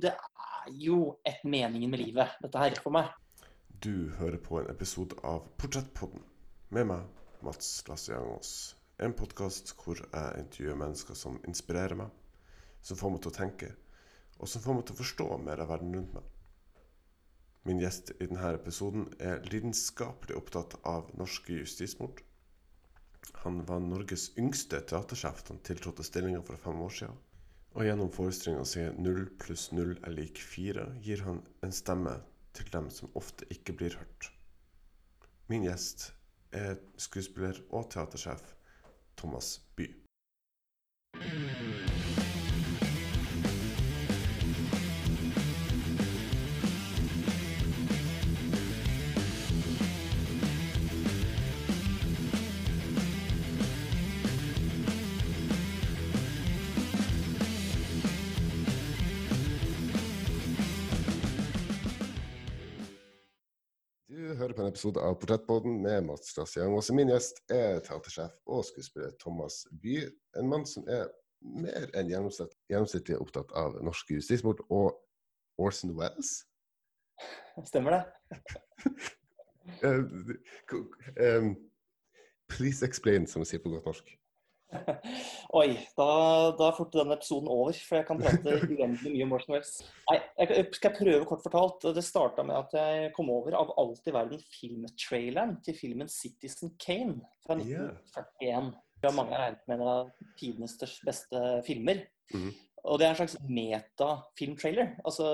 Det er jo et meningen med livet, dette her, for meg. Du hører på en episode av Portrettpodden med meg, Mats Lasse Jangås. En podkast hvor jeg intervjuer mennesker som inspirerer meg, som får meg til å tenke, og som får meg til å forstå mer av verden rundt meg. Min gjest i denne episoden er lidenskapelig opptatt av norske justismord. Han var Norges yngste teatersjef da han tiltrådte stillinga for fem år siden. Og gjennom forestillinga si 'Null pluss null er lik fire' gir han en stemme til dem som ofte ikke blir hørt. Min gjest er skuespiller og teatersjef Thomas Bye. En episode av Portrettpodden med Mats Strassiang. Også min gjest er teatersjef og skuespiller Thomas Bye. En mann som er mer enn gjennomsnitt, gjennomsnittlig opptatt av norsk justismord og Orson Welles. Stemmer det? Um, please explain, som vi sier på godt norsk. Oi, da, da er fort denne episoden over, for jeg kan prate uendelig mye om Morsen Welles. Nei, jeg jeg skal prøve kort fortalt. Det starta med at jeg kom over av alt i verden filmtraileren til filmen 'Citizen Kane' fra Ja. 1941. Ja, mange har regnet med en av tidenes beste filmer. Mm. Og det er en slags meta-filmtrailer. Altså,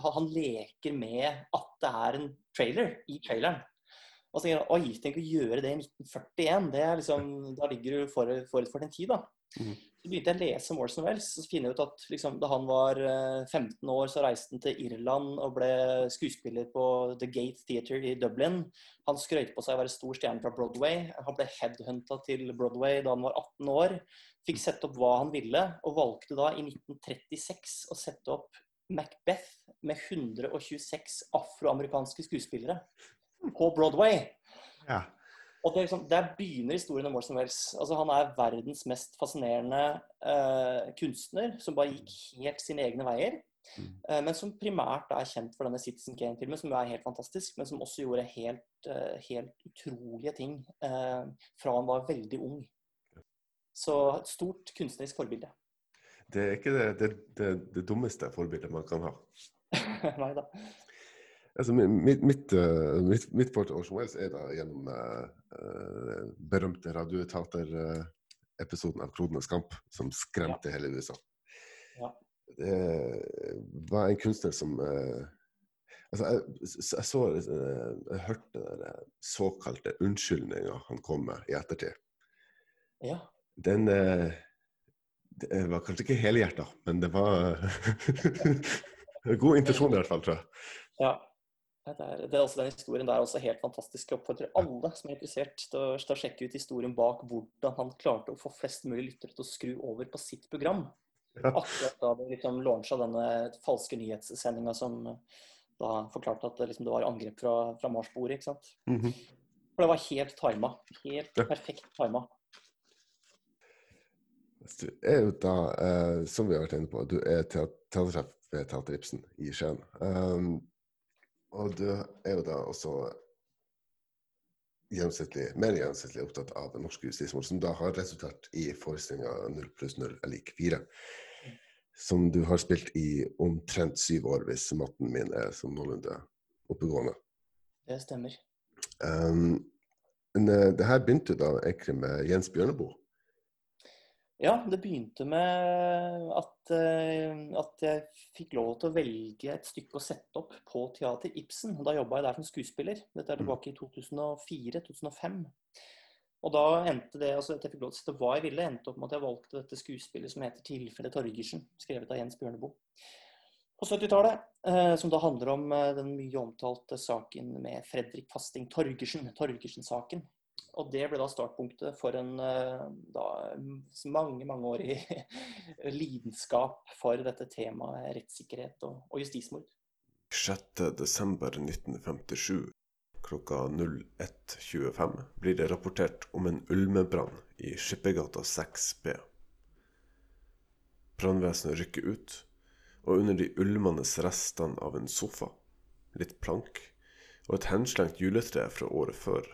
han leker med at det er en trailer i traileren. Og så tenker jeg, oi, tenk å gjøre det i 1941. Det er liksom, da ligger du forut for, for din tid, da. Mm. Så begynte jeg å lese om Orson Welles, og så finner jeg ut at liksom, da han var eh, 15 år, så reiste han til Irland og ble skuespiller på The Gate Theatre i Dublin. Han skrøt på seg å være stor stjerne fra Broadway. Han ble headhunta til Broadway da han var 18 år. Fikk sette opp hva han ville, og valgte da i 1936 å sette opp Macbeth med 126 afroamerikanske skuespillere på Broadway. Ja. Og det liksom, Der begynner historien om Orson Welles. Altså, han er verdens mest fascinerende uh, kunstner som bare gikk helt sine egne veier. Mm. Uh, men som primært er kjent for denne Citizen Kane-filmen, som er helt fantastisk, men som også gjorde helt, uh, helt utrolige ting fra han var veldig ung. Så et stort kunstnerisk forbilde. Det er ikke det, det, det, det dummeste forbildet man kan ha. Nei da. Altså, mitt, mitt, eh, mitt, mitt forhold til Orson Welles er da gjennom uh, berømte radioetater-episoden av 'Klodenes kamp', som skremte hele USA. Ja. Det var en kunstner som uh, Altså, jeg, jeg så Jeg hørte den såkalte unnskyldninga han kom med i ettertid. Ja. Den uh, det var kanskje ikke helhjerta, men det var God intensjon i hvert fall, tror jeg. ja. Det er, det er også Den historien der er også helt fantastisk. Jeg oppfordrer alle som er interessert til å, til å sjekke ut historien bak hvordan han klarte å få flest mulig lyttere til å skru over på sitt program. Akkurat da det liksom launcha denne falske nyhetssendinga som da forklarte at det, liksom, det var angrep fra, fra Mars-bordet. ikke sant? Mhm. For det var helt tima. Helt perfekt tima. Du er jo da, eh, som vi har vært inne på, du er teat- teatersjef ved Teater Ibsen i Skien. Um, og du er jo da også gjennomsnittlig, mer gjennomsnittlig opptatt av norske justismord, som da har resultert i forestillinga 0 pluss 0 er lik 4. Som du har spilt i omtrent syv år, hvis matten min er som noenlunde oppegående. Det stemmer. Um, men eh, det her begynte da egentlig med Jens Bjørneboe. Ja, det begynte med at, eh, at jeg fikk lov til å velge et stykke å sette opp på Teater Ibsen. Da jobba jeg der som skuespiller. Dette er tilbake i 2004-2005. Og da endte det, altså at jeg fikk lov til å sette hva jeg ville, endte opp med at jeg valgte dette skuespillet som heter 'Tilfelle Torgersen', skrevet av Jens Bjørneboe. På 70-tallet, eh, som da handler om eh, den mye omtalte saken med Fredrik Fasting Torgersen, Torgersen-saken. Og det ble da startpunktet for en eh, da, mange, mange år i lidenskap for dette temaet rettssikkerhet og, og justismord. 6.12.1957 klokka 01.25 blir det rapportert om en ulmebrann i Skippergata 6B. Brannvesenet rykker ut, og under de ulmende restene av en sofa, litt plank og et henslengt juletre fra året før,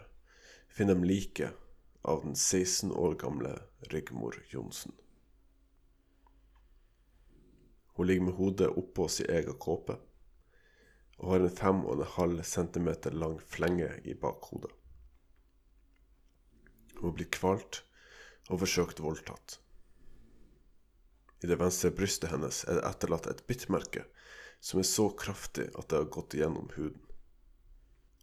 finner de liket av den 16 år gamle Rigmor Johnsen. Hun ligger med hodet oppå sin egen kåpe og har en fem og en halv centimeter lang flenge i bakhodet. Hun blir kvalt og forsøkt voldtatt. I det venstre brystet hennes er det etterlatt et bittmerke som er så kraftig at det har gått gjennom huden.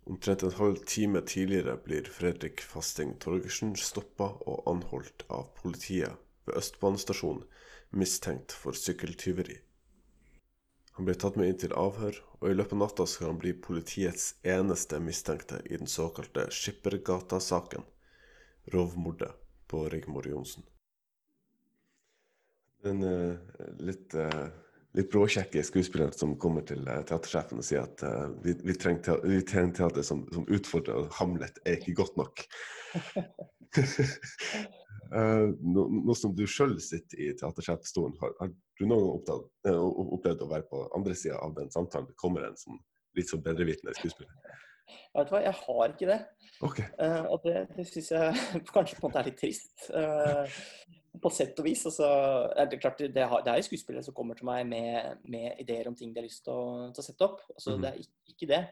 Omtrent en halv time tidligere blir Fredrik Fasting Torgersen stoppa og anholdt av politiet ved Østbanestasjonen mistenkt for sykkeltyveri. Han blir tatt med inn til avhør, og i løpet av natta skal han bli politiets eneste mistenkte i den såkalte Skippergata-saken, rovmordet på Rigmor Johnsen. Den er litt, uh, litt bråkjekke skuespilleren som kommer til uh, teatersjefen og sier at vi, vi, trenger vi, trenger teater, som, som utfordrer, og Hamlet er ikke godt nok. nå, no, som du sjøl sitter i teatersjefstolen, har, har, du noen gang uh, opplevd å være på andre sida av den samtalen? Det kommer en som litt som bedrevitende skuespiller? Jeg vet hva, jeg har ikke det. Okay. Uh, og det, det syns jeg kanskje på en måte er litt trist. Uh, på sett og vis. Altså, er det, klart, det, har, det er skuespillere som kommer til meg med, med, ideer om ting de har lyst til å, til å sette opp. Altså, mm. Det er ikke, ikke, det.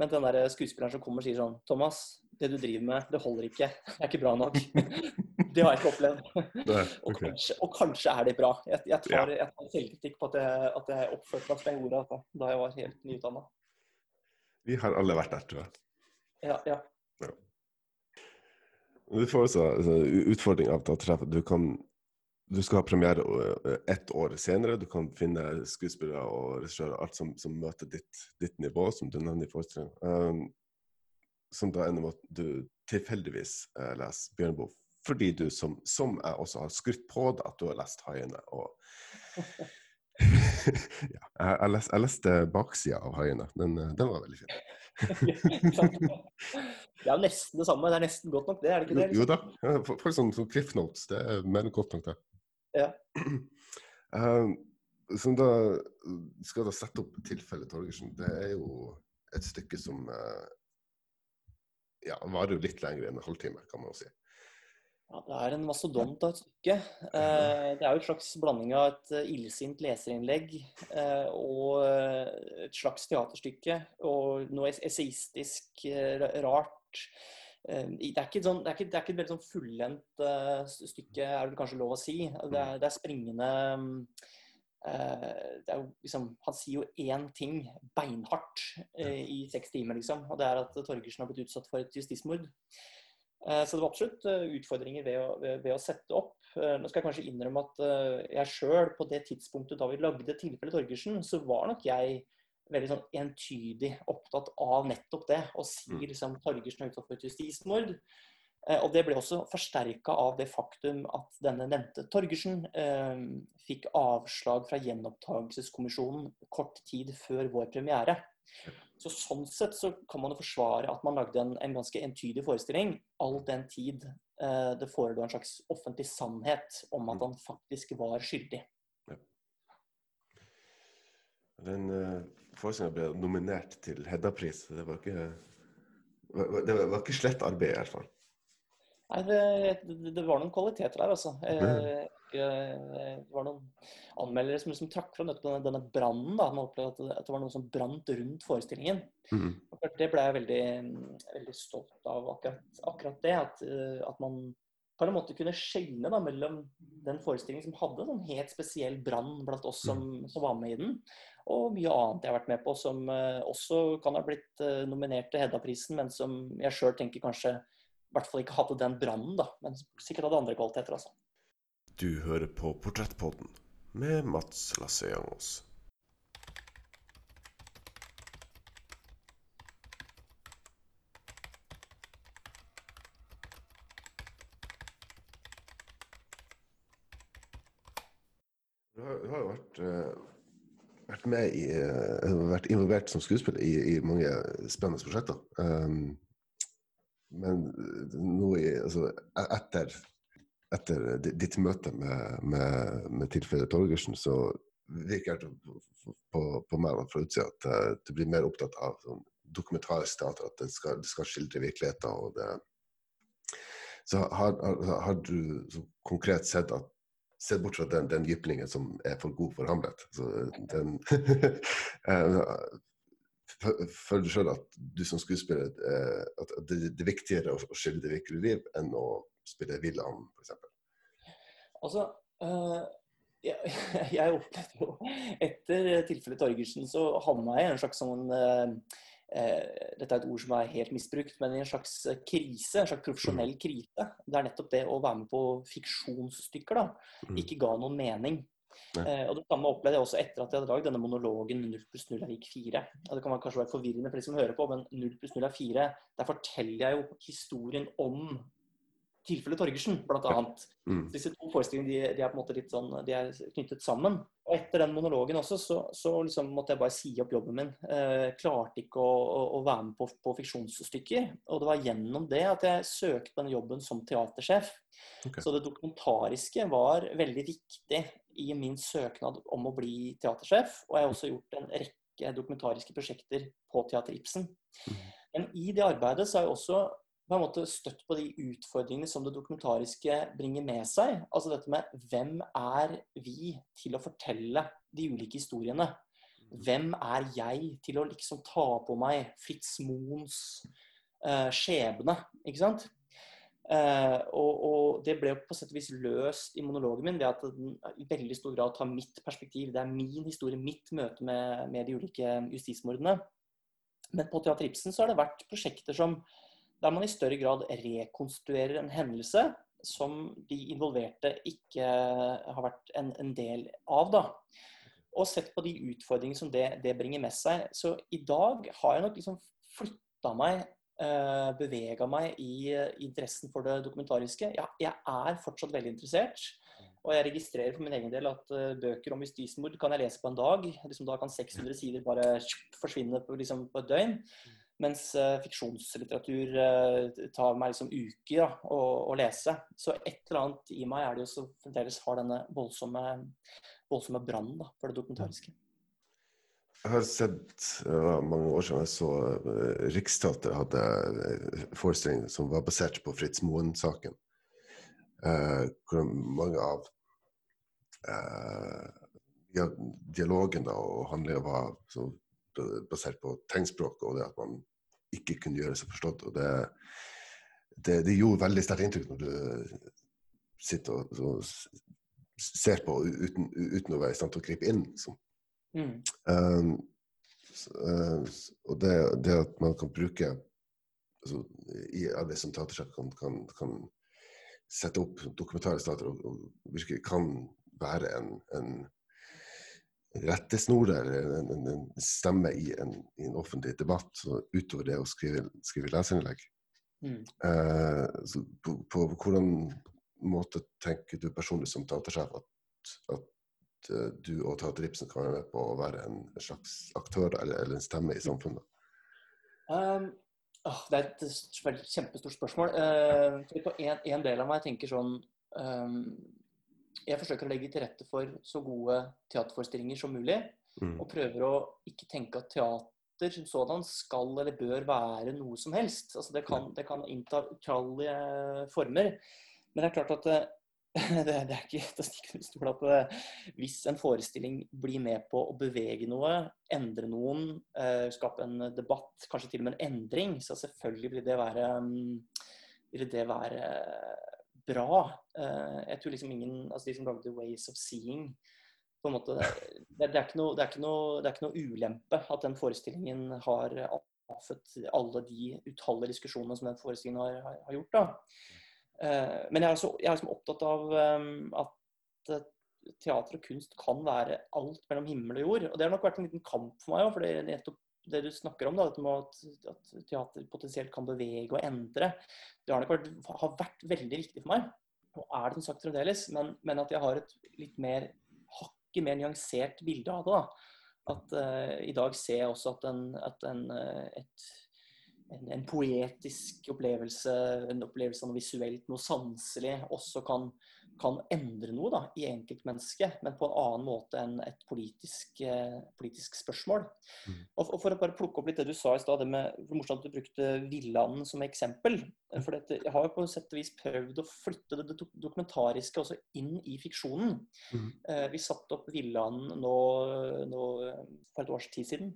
Men den der skuespilleren som kommer og sier sånn Thomas, det du driver med, det holder ikke. Det er ikke bra nok. det har jeg ikke opplevd. Okay. og, kanskje, og, kanskje, er det bra. Jeg, jeg tar, ja. tar selvkritikk på at jeg, at jeg oppførte meg som jeg gjorde da jeg var helt nyutdanna. Vi har alle vært der, tror jeg. Ja, ja. ja. Du får også altså, utfordring av at du kan du skal ha premiere eh, ett år senere. Du kan finne skuespillere og regissører alt som, som møter ditt, ditt, nivå, som du nevner i forestillingen. Um, som da ender med at du tilfeldigvis uh, leser Bjørnboe fordi du, som, som, jeg også har skrytt på deg, at du har lest 'Haiene'. Og ja, jeg, les, jeg leste baksida av 'Haiene'. Den, eh, den var veldig fin. det er nesten det samme. Det er nesten godt nok, det? er det ikke det? Liksom? Jo da. Ja, for, for sånn, sånn Cliff Notes, det er mer enn godt nok, det. Ja. Uh, som da skal da sette opp tilfellet Torgersen, det er jo et stykke som uh, ja, varer jo litt lenger enn en halvtime, kan man jo si. Ja, Det er en mastodont av et stykke. Eh, det er jo et slags blanding av et uh, illsint leserinnlegg eh, og et slags teaterstykke. Og noe esaistisk uh, rart. Det er, ikke sånn, det, er ikke, det er ikke et veldig sånn fullendt stykke, er det kanskje lov å si. Det er, det er springende liksom, Han sier jo én ting beinhardt i seks timer, liksom. Og det er at Torgersen har blitt utsatt for et justismord. Eh, så det var absolutt eh, utfordringer ved å, ved, å, sette opp. Eh, nå skal jeg kanskje innrømme at jeg sjøl, på det tidspunktet da vi lagde tilfellet Torgersen, så var nok jeg veldig sånn entydig opptatt av nettopp det. Å si mm. liksom Torgersen er utsatt for et justismord. Og det ble også forsterka av det faktum at denne nevnte Torgersen eh, fikk avslag fra Gjenopptakelseskommisjonen kort tid før vår premiere. Så Sånn sett så kan man jo forsvare at man lagde en, en ganske entydig forestilling, all den tid eh, det forelå en slags offentlig sannhet om at mm. han faktisk var skyldig. Ja. Den uh, forestillingen ble nominert til Hedda-pris. Det var ikke, det var ikke slett arbeid, i hvert fall. Nei, det, det, var noen kvaliteter der, altså. Eh, det var noen anmeldere som liksom trakk fram denne, denne brannen. Man opplevde at det var noe som brant rundt forestillingen. Mm. Det ble jeg veldig, veldig stolt av, akkurat, akkurat det. At, eh, at, man på en måte kunne skjelne mellom den forestillingen som hadde en sånn helt spesiell brann blant oss som, mm. som, var med i den, og mye annet jeg har vært med på som uh, også kan ha blitt nominert til Hedda-prisen, men som jeg sjøl tenker kanskje i hvert fall ikke hadde den brannen, da, men sikkert hadde andre kvaliteter. altså. Du hører på Portrettpodden med Mats Lasseangos. Du har, du har jo vært, uh, vært, med i, uh, vært involvert som skuespiller i, i mange spennende prosjekter. Um, men eh, nå i, altså, e-, etter, etter, ditt møte med, med, med tilfellet Torgersen, så virker det på, på, meg fra utsida at eh, du blir mer opptatt av sånn, dokumentarisk teater, at det skal, det skal skildre virkeligheten. og det så har, har, har du konkret sett at Sett bort fra den, den jyplingen som er for god for Hamlet. Den Føler du sjøl at du som skuespiller eh, at det, det er viktigere å, skildre det liv enn å spille villaen, f.eks.? Altså, øh, jeg, jeg opplevde jo Etter tilfellet Torgersen så havna jeg i en slags sånn øh, Dette er et ord som er helt misbrukt, men i en slags krise, en slags profesjonell mm. krise. Det er nettopp det å være med på fiksjonsstykker da, mm. ikke ga noen mening. Eh, og Det samme opplevde jeg også etter at jeg hadde lagd denne monologen 0 pluss 0 er lik 4. og det kan kanskje være forvirrende for de som hører på, men 0 pluss 0 er 4. Der forteller jeg jo historien om tilfellet Torgersen, bl.a. Mm. Disse to forestillingene de, de, er på en måte litt sånn, de er knyttet sammen. Og Etter den monologen også, så, så liksom måtte jeg bare si opp jobben min. Eh, klarte ikke å, å, å, være med på, på, fiksjonsstykker. Og det var gjennom det at jeg søkte den jobben som teatersjef. Okay. Så det dokumentariske var veldig viktig i min søknad om å bli teatersjef. Og jeg har også gjort en rekke dokumentariske prosjekter på Teater Ibsen. Mm. Men i det arbeidet så har jeg også på en måte støtt på de utfordringene som det dokumentariske bringer med seg. Altså dette med hvem er vi til å fortelle de ulike historiene? Hvem er jeg til å liksom ta på meg Fritz Moens uh, skjebne? Ikke sant? Uh, og, og, det ble på sett og vis løst i monologen min ved at den i veldig stor grad tar mitt perspektiv. Det er min historie, mitt møte med, med de ulike justismordene. Men på Teater Ibsen så har det vært prosjekter som der man i større grad rekonstruerer en hendelse som de involverte ikke har vært en, en del av. da. Og sett på de utfordringene som det, det, bringer med seg. Så i dag har jeg nok liksom flytta meg, øh, bevega meg i, i interessen for det dokumentariske. Ja, jeg er fortsatt veldig interessert. Og jeg registrerer for min egen del at uh, bøker om justismord kan jeg lese på en dag. Liksom da kan 600 sider bare forsvinne på, liksom, på et døgn. Mens uh, fiksjonslitteratur uh, tar meg liksom uker ja, å, å, lese. Så et eller annet i meg er det jo som fremdeles har denne voldsomme, voldsomme brannen for det dokumentariske. Jeg har sett uh, mange år siden jeg så uh, Riksteatret hadde uh, forestilling som var basert på Fritz Moen-saken. hvor mange av dialogen da, og handlinga var så basert på tegnspråk og det at man ikke kunne gjøre seg forstått. og Det, det, det gjorde veldig sterkt inntrykk når du sitter og, og ser på uten, uten, å være i stand til å gripe inn. Liksom. Mm. Um, uh, og det, det, at man kan bruke altså, i arbeid som teatersjef kan, kan, kan, sette opp dokumentarisk teater og, og virkelig kan være en, en rettesnor eller en, en, en, stemme i en, i en, offentlig debatt, så utover det å skrive, skrive leserinnlegg. Mm. Eh, på, på, hvordan måte tenker du personlig som teatersjef at, at uh, du og Teater Ibsen kan være med på å være en slags aktør eller, eller en stemme i samfunnet? Um, oh, det er et kjempestort spørsmål. Uh, på en, en, del av meg tenker sånn um, jeg forsøker å legge til rette for så gode teaterforestillinger som mulig. Mm. Og prøver å ikke tenke at teater som sådan skal eller bør være noe som helst. Altså det, kan, det kan innta utallige former. Men det er klart at det, det, det er ikke til å stikke under stol at eh, hvis en forestilling blir med på å bevege noe, endre noen, eh, skape en debatt, kanskje til og med en endring, så selvfølgelig vil det være, mm, vil det være bra. Eh, jeg tror liksom ingen Altså de som lagde 'Ways of Seeing' på en måte, det, det, er noe, det, er noe, det er ikke noe ulempe at den forestillingen har avfødt alle de utallige diskusjonene som den forestillingen har, har, har gjort. da. Eh, men jeg er, også, jeg er liksom opptatt av um, at teater og kunst kan være alt mellom himmel og jord. Og det har nok vært en liten kamp for meg òg, for det er nettopp det du snakker om, da, dette med at, at, teater potensielt kan bevege og endre, det har vært, har vært veldig viktig for meg. Og er det som sagt fremdeles, men, men, at jeg har et litt mer hakket mer nyansert bilde av det. da. At uh, i dag ser jeg også at en, at en, uh, et, en, en, poetisk opplevelse, en opplevelse av noe visuelt, noe sanselig, også kan kan endre noe da, i enkeltmennesket, men på en annen måte enn et politisk, eh, politisk spørsmål. Mm. Og, og For å bare plukke opp litt det du sa i stad, det med hvor morsomt at du brukte Villanden som eksempel. For dette, jeg har jo på sett og vis prøvd å flytte det dokumentariske også inn i fiksjonen. Mm. Eh, vi satte opp Villanden nå, nå for et års tid siden.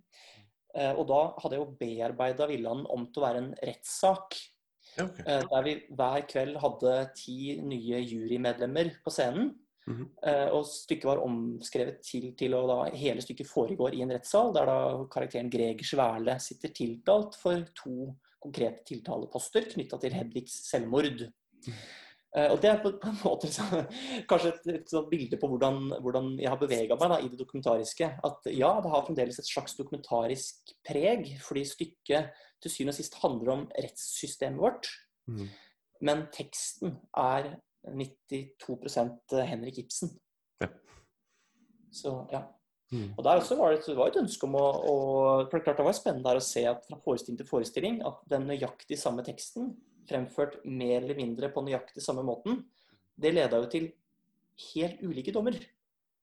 Eh, og da hadde jeg jo bearbeida Villanden om til å være en rettssak. Ja, ok. Eh, Der vi hver kveld hadde ti nye jurymedlemmer på scenen. Mm -hmm. Og stykket var omskrevet til, til og da hele stykket foregår i en rettssal, der da karakteren Greger Sverle sitter tiltalt for to konkrete tiltaleposter knytta til Hedvigs selvmord. Eh, Og Det er på, en måte så, kanskje et, et sånt bilde på hvordan, hvordan jeg har bevega meg da, i det dokumentariske. At ja, det har fremdeles et slags dokumentarisk preg, fordi stykket til syvende og sist handler om rettssystemet vårt. Mm. Men teksten er 92% Henrik Ibsen. Ja. Så ja. Mm. Og der også var det, et- det var et ønske om å, å for det klart det var spennende å se at fra forestilling til forestilling at den nøyaktig samme teksten, fremført mer eller mindre på nøyaktig samme måten, det leda jo til helt ulike dommer.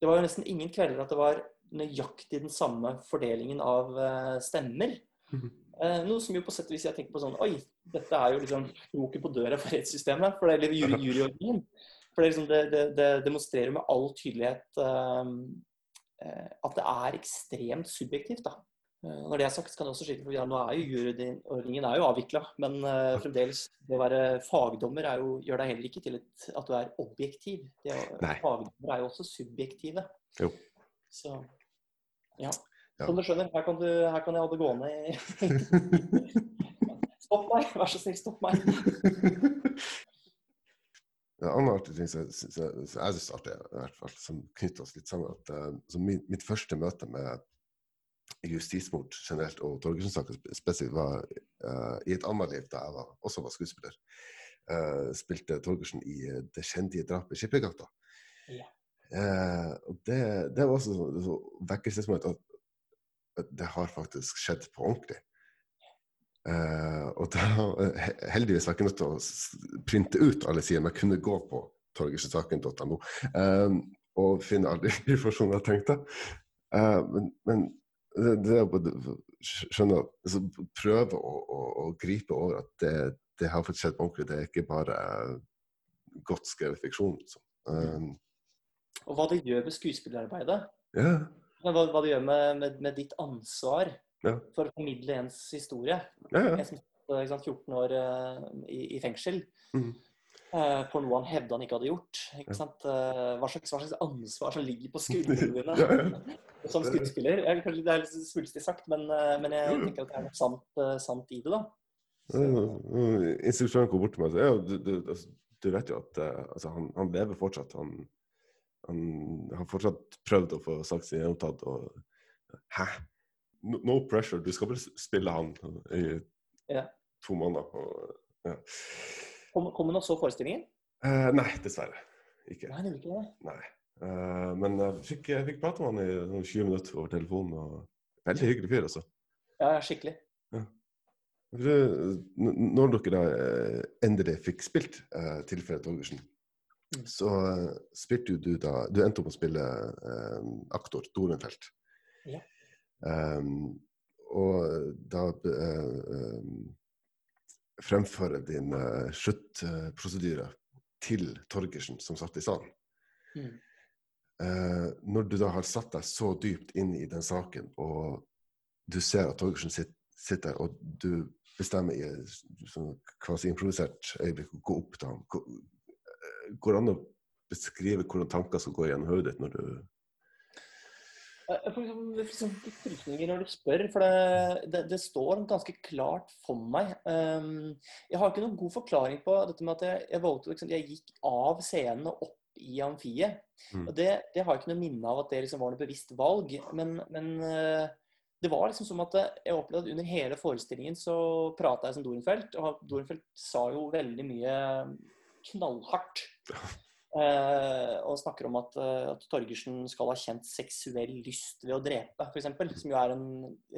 Det var jo nesten ingen kvelder at det var nøyaktig den samme fordelingen av eh, stemmer. Mhm. Eh, noe som jo på sett og vis jeg tenker på sånn Oi, dette er jo liksom kroken på døra for rettssystemet. For det, eller jury, juryordningen. For det, er liksom, det, det, det demonstrerer med all tydelighet eh, eh, at det er ekstremt subjektivt. da. Når det er sagt, kan det også skyte for ja, Nå er jo juryordningen er jo avvikla, men uh, fremdeles det å være fagdommer er jo, gjør deg heller ikke til et, at du er objektiv. Det, fagdommer er jo også subjektive. Jo. Så ja. Ja. Som du skjønner, her kan, du, her kan jeg ha det gående i Stopp meg! Vær så snill, stopp meg! En annen artig ting som jeg syns er artig, i hvert fall, som knytter oss litt sammen, at eh, så min, mitt første møte med justismord generelt og Torgersen-saken spesielt var uh, i et annet liv da jeg var, også var skuespiller. Uh, spilte Torgersen i Det kjendige drapet i Skippergata. Ja. Uh, det, det var også et vekkelsesmøte. Det har faktisk skjedd på ordentlig. Uh, og da, heldigvis var jeg ikke nødt til å printe ut alle sider, men jeg kunne gå på torgersensaken.no eh, og finne all informasjonen jeg trengte. Uh, men, men det, det å skjønne altså, Prøve å, å, å gripe over at det, det har fått skjedd på ordentlig. Det er ikke bare godt skrevet fiksjon. Liksom. Og hva det gjør med skuespillerarbeidet. ja, Men Hva, hva det gjør med, med, med ditt ansvar Ja. for å formidle ens historie. ja, ja. Jeg som satt ikke 14 år uh, i, i fengsel mm. uh, for noe han hevda han ikke hadde gjort. Ikke? Eh, hva, slags, hva slags ansvar som ligger på skuldrene dine som skuespiller. Kanskje det er litt svulstig sagt, men, eh, men jeg tenker at det er noe sant, eh, sant i det. da. Instruktøren kom bort til meg og sa ja, du, du, altså, du vet jo at eh, altså, han, han lever fortsatt. Han, han har fortsatt prøvd å få saken gjenopptatt. Og, Hæ? No, no pressure. Du skal bare spille han i Ja. to måneder. Og, ja. Kom, kom han og så forestillingen? Eh, nei, dessverre. Ikke. Nei, gjorde ikke det. Nei. Eh, men jeg fikk, jeg fikk prate med han i sånn 20 minutter over telefonen. og Veldig hyggelig fyr, altså. Ja, ja, skikkelig. Ja. Når dere da eh, endelig fikk spilt eh, tilfellet Torgersen, Mm. så eh, spilte jo du da Du endte opp å spille eh, aktor Dorenfelt. Ja. Um, og da uh, eh, fremføre din uh, sluttprosedyre til Torgersen, som satt i salen. Mm. Eh, når du da har satt deg så dypt inn i den saken, og du ser at Torgersen sitter, sitter og du bestemmer i et sånn kvasi-improvisert øyeblikk å gå opp til ham, eh, går det an å beskrive hvordan tanker skal gå gjennom hodet ditt når du Jeg får liksom, liksom litt frysninger når du spør, for det, det, det står ganske klart for meg. Um, jeg har ikke noen god forklaring på dette med at jeg, jeg valgte liksom, Jeg gikk av scenen og opp i amfiet. Mm. Og det, det har jeg ikke noe minne av at det liksom var noe bevisst valg. Men, men eh, det var liksom som at jeg opplevde at under hele forestillingen så prata jeg som Dorenfelt, og Dorenfelt sa jo veldig mye knallhardt. Eh, og snakker om at, eh, at Torgersen skal ha kjent seksuell lyst ved å drepe, f.eks. Som jo er en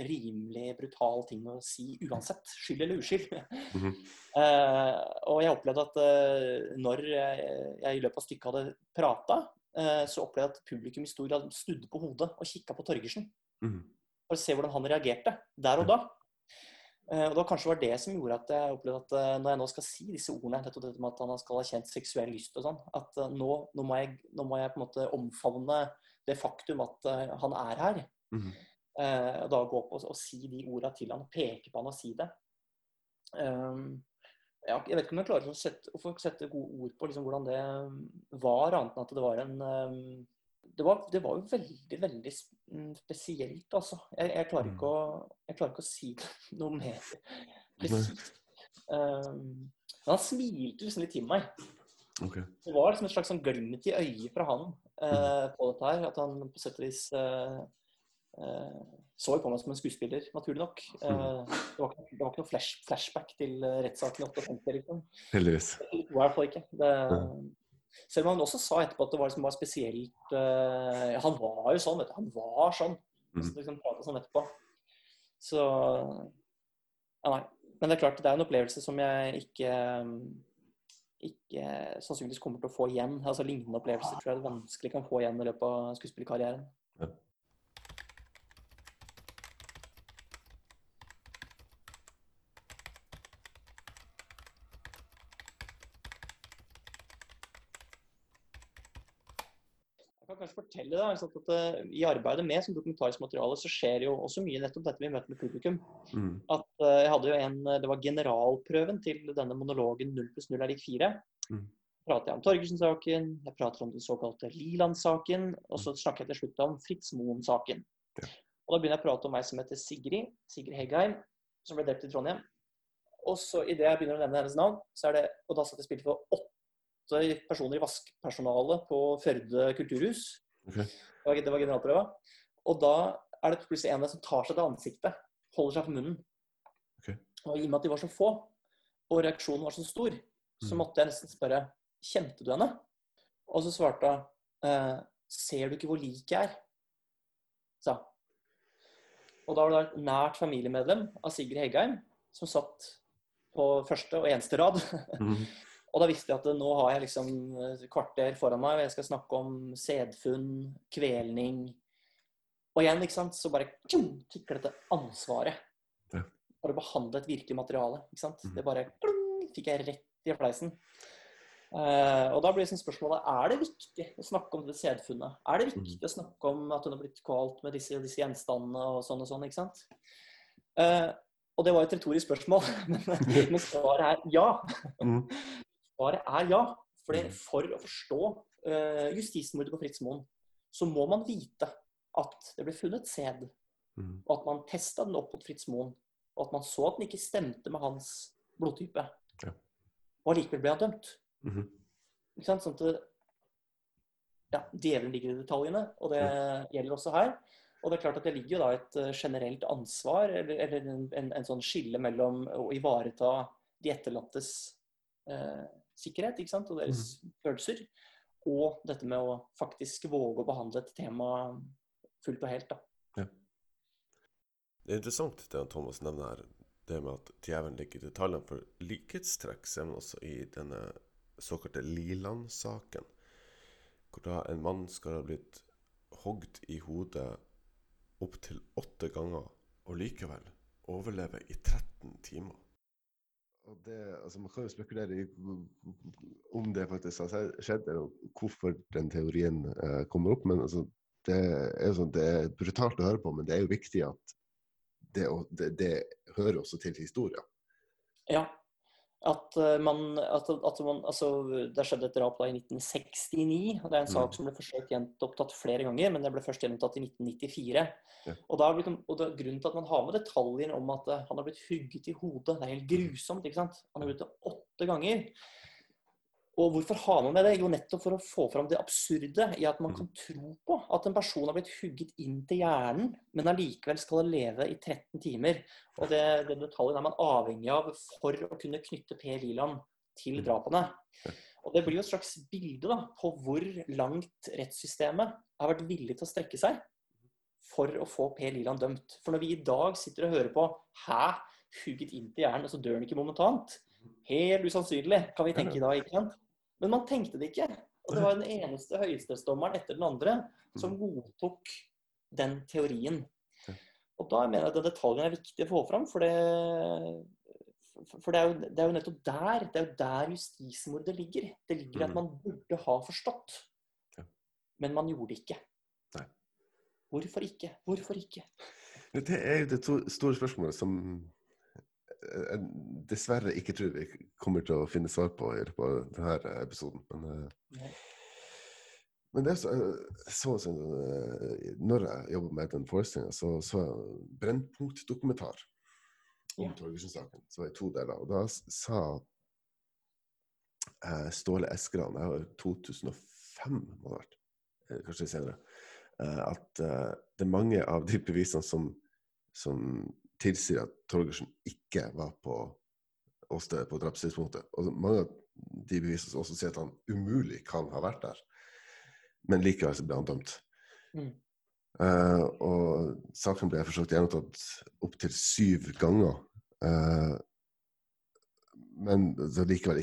rimelig brutal ting å si uansett. Skyld eller uskyld. Mm -hmm. uh, og jeg opplevde at uh, når jeg, i løpet av stykket hadde prata, uh, så opplevde jeg at publikum i stor grad snudde på hodet og kikka på Torgersen. Mhm. For å se hvordan han reagerte der og da. Eh, og det var kanskje var det som gjorde at jeg opplevde at eh, når jeg nå skal si disse ordene, nettopp dette med at han skal ha kjent seksuell lyst og sånn, at eh, nå, nå, må jeg, nå må jeg på en måte omfavne det faktum at han er her. Eh, og da gå opp og, og si de ordene til han, peke på han og si det. Um, ja, jeg vet ikke om jeg klarer å sette, å sette gode ord på liksom, hvordan det var, annet enn at det var en um, det, var, det var jo veldig, veldig mm, spesielt, altså. Jeg, jeg, klarer ikke å, jeg klarer ikke å si noe mer presist. Um, men han smilte liksom litt til meg. Okay. Det var liksom et slags sånn glimt i øyet fra han uh, på dette her. At han på sett og vis uh, uh, så på meg som en skuespiller, naturlig nok. Det, var det var ikke noe flash, flashback til rettssaken i 58, liksom. Heldigvis. I hvert fall ikke. Det, selv om han også sa etterpå at det var, liksom, var spesielt uh, Han var jo sånn, vet du. Han var sånn. Mhm. Så liksom sånn etterpå. Så Ja, nei. Men det er klart, det er en opplevelse som jeg ikke ikke sannsynligvis kommer til å få igjen. Altså Lignende opplevelser tror jeg det vanskelig kan få igjen i løpet av skuespillerkarrieren. Ja. Jeg kan kanskje fortelle da, altså at uh, I arbeidet med som dokumentarisk materiale så skjer jo også mye nettopp dette vi møter med publikum. Mm. At uh, jeg hadde jo en, Det var generalprøven til denne monologen 0 pluss 0 er lik 4. Mm. prater jeg om Torgersen-saken, jeg prater om den såkalte Liland-saken, og så snakker jeg til slutt om Fritz Moen-saken. Ja. Og Da begynner jeg å prate om meg som heter Sigrid, Sigrid Heggheim, som ble drept i Trondheim. Og så idet jeg begynner å nevne hennes navn, så er det, og da satt jeg spilte for åtte personer i vaskpersonalet på Førde kulturhus. Okay. Det var, generalprøva. Og da er det plutselig en der som tar seg til ansiktet, holder seg for munnen. Okay. Og i og med at de var så få, og reaksjonen var så stor, så Mm. måtte jeg nesten spørre Kjente du henne? Og så svarte hun eh, Ser du ikke hvor lik jeg er? sa hun. Og da var det et nært familiemedlem av Sigrid Heggheim som satt på første og eneste rad. Mhm. Og da visste jeg at nå har jeg liksom kvarter foran meg, og jeg skal snakke om sædfunn, kvelning. Og igjen, ikke sant, så bare tjum, tikker dette ansvaret. Ja. For å behandle et virkelig materiale. ikke sant. Mhm. Det bare klung, fikk jeg rett i fleisen. Uh, og da blir liksom spørsmålet er det viktig å snakke om det sædfunnet. Er det viktig å snakke om at hun har blitt kvalt med disse, disse gjenstandene og sånn og sånn? ikke sant? Uh, og det var et retorisk spørsmål, men, men svaret er ja. Mhm. Svaret er ja. Fordi Mhm. for å forstå uh, justismordet på Fritz Moen, så må man vite at det ble funnet sæd, Mhm. og at man testa den opp mot Fritz Moen, og at man så at den ikke stemte med hans blodtype. Ja. Og allikevel ble han dømt. Mhm. Ikke sant? Sånn at ja, Djevelen ligger i detaljene, og det gjelder også her. Og det er klart at det ligger jo da et eh, generelt ansvar, eller, eller en, en, en sånn skille mellom å ivareta de etterlattes eh, sikkerhet ikke sant? og deres følelser, og dette med å faktisk våge å behandle et tema fullt og helt. da. Det er interessant det Thomas nevner her, det med at djevelen ligger i detaljene. For likhetstrekk ser man også i denne såkalte Liland-saken. Hvor da en mann skal ha blitt hogd i hodet opptil åtte ganger, og likevel overleve i 13 timer. Og det, altså Man kan jo spekulere i om det faktisk har skjedd, eller hvorfor den teorien eh, kommer opp. Men altså, det er sånn, det er brutalt å høre på, men det er jo viktig at det, det, det hører også til historien. Ja. At eh, man, at, at man altså, Det skjedde et drap da i 1969. og Det er en sak Mm. som ble forsøkt gjenopptatt flere ganger, men det ble først gjenopptatt i 1994. Ja. Og, da, er og det, Grunnen til at man har med detaljer om at eh, han har blitt hugget i hodet, det er helt grusomt. ikke sant? Han har blitt det åtte ganger. Og hvorfor har man med det? Jo, nettopp for å få fram det absurde i at man kan tro på at en person har blitt hugget inn til hjernen, men allikevel skal leve i 13 timer. Og det, den detaljen er man avhengig av for å kunne knytte Per Liland til drapene. Og det blir jo et slags bilde da, på hvor langt rettssystemet har vært villig til å strekke seg for å få Per Liland dømt. For når vi i dag sitter og hører på Hæ? Hugget inn til hjernen, og så dør han ikke momentant? Helt usannsynlig, kan vi tenke i dag. ikke sant? Men man tenkte det ikke. Og det var den eneste høyesterettsdommeren etter den andre som godtok den teorien. Og da mener jeg at den detaljen er viktig å få fram, for det, for det, er, jo, det er jo nettopp der det er jo der justismordet ligger. Det ligger at man burde ha forstått, men man gjorde det ikke. Hvorfor ikke? Hvorfor ikke? Det er jo det to- store spørsmålet som jeg dessverre ikke tror vi kommer til å finne svar på i løpet av denne episoden. Men, eh, men det er så, så, så eh, Når jeg jobber med den forestillinga, så så jeg Brennpunkt-dokumentar om Ja. Torgersen-saken. Så var i to deler. Og da sa eh, Ståle Eskeland, det var 2005 må det ha vært, eh, kanskje senere, at eh, det er mange av de bevisene som, som tilsier at Torgersen ikke var på åstedet på drapstidspunktet. Og mange av de bevisene også sier at han umulig kan ha vært der. Men likevel så ble han dømt. Mm. Uh, og saken ble forsøkt gjenopptatt opptil syv ganger. Uh, men det har likevel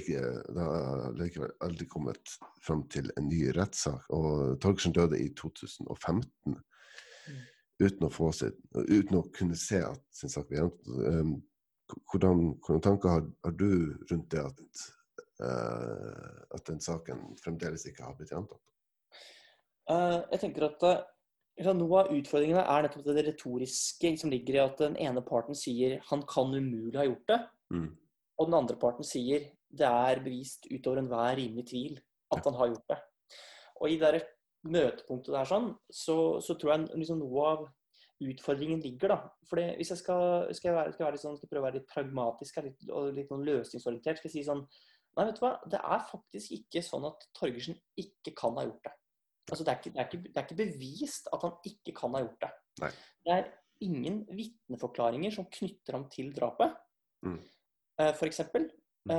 likevel aldri kommet fram til en ny rettssak. Og Torgersen døde i 2015 uten å, få sitt, uten å kunne se at sin sak blir gjennomført. Hvordan, hvordan tanker har, har du rundt det at, uh, at den saken fremdeles ikke har blitt gjentatt? Uh, jeg tenker at liksom, Noe av utfordringene er nettopp det retoriske som ligger i at den ene parten sier 'han kan umulig ha gjort det', Mm. og den andre parten sier 'det er bevist utover enhver rimelig tvil at han har gjort det'. Og i det møtepunktet der sånn, så, så tror jeg liksom noe av utfordringen ligger, da. For hvis jeg skal, skal, jeg være, skal, jeg sånn, skal prøve å være litt pragmatisk litt, og litt noen løsningsorientert, skal jeg si sånn Nei, vet du hva, det er faktisk ikke sånn at Torgersen ikke kan ha gjort det. Altså, det, er ikke, det, er ikke, det er ikke bevist at han ikke kan ha gjort det. Nei. Det er ingen vitneforklaringer som knytter ham til drapet, Mm. uh, f.eks. Mm.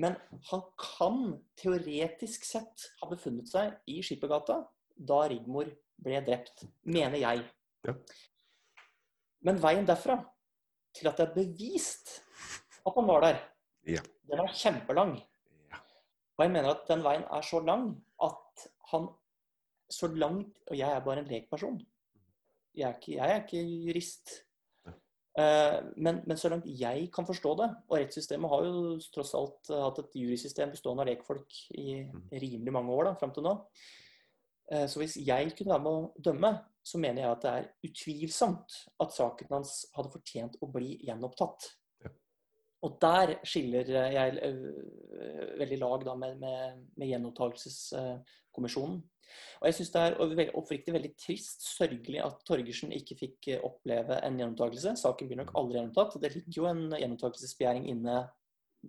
Men han kan teoretisk sett ha befunnet seg i Skippergata da Rigmor ble drept, mener jeg. Ja. Men veien derfra til at det er bevist at han var der, Ja. den er kjempelang. Ja. Og jeg mener at den veien er så lang at han så langt Og jeg er bare en lekperson. Jeg er ikke, jeg er ikke jurist. Eh, men, men så langt jeg kan forstå det, og rettssystemet har jo tross alt hatt et jurysystem bestående av lekfolk i Mm. rimelig mange år da, fram til nå. Eh, Så hvis jeg kunne være med å dømme, så mener jeg at det er utvilsomt at saken hans hadde fortjent å bli gjenopptatt. Og der skiller jeg øh, veldig lag da med, med, med gjenopptakelseskommisjonen. Og jeg syns det er oppriktig veldig trist, sørgelig, at Torgersen ikke fikk eh, oppleve en gjenopptakelse. Saken blir nok aldri gjenopptatt. Det ligger jo en gjenopptakelsesbegjæring inne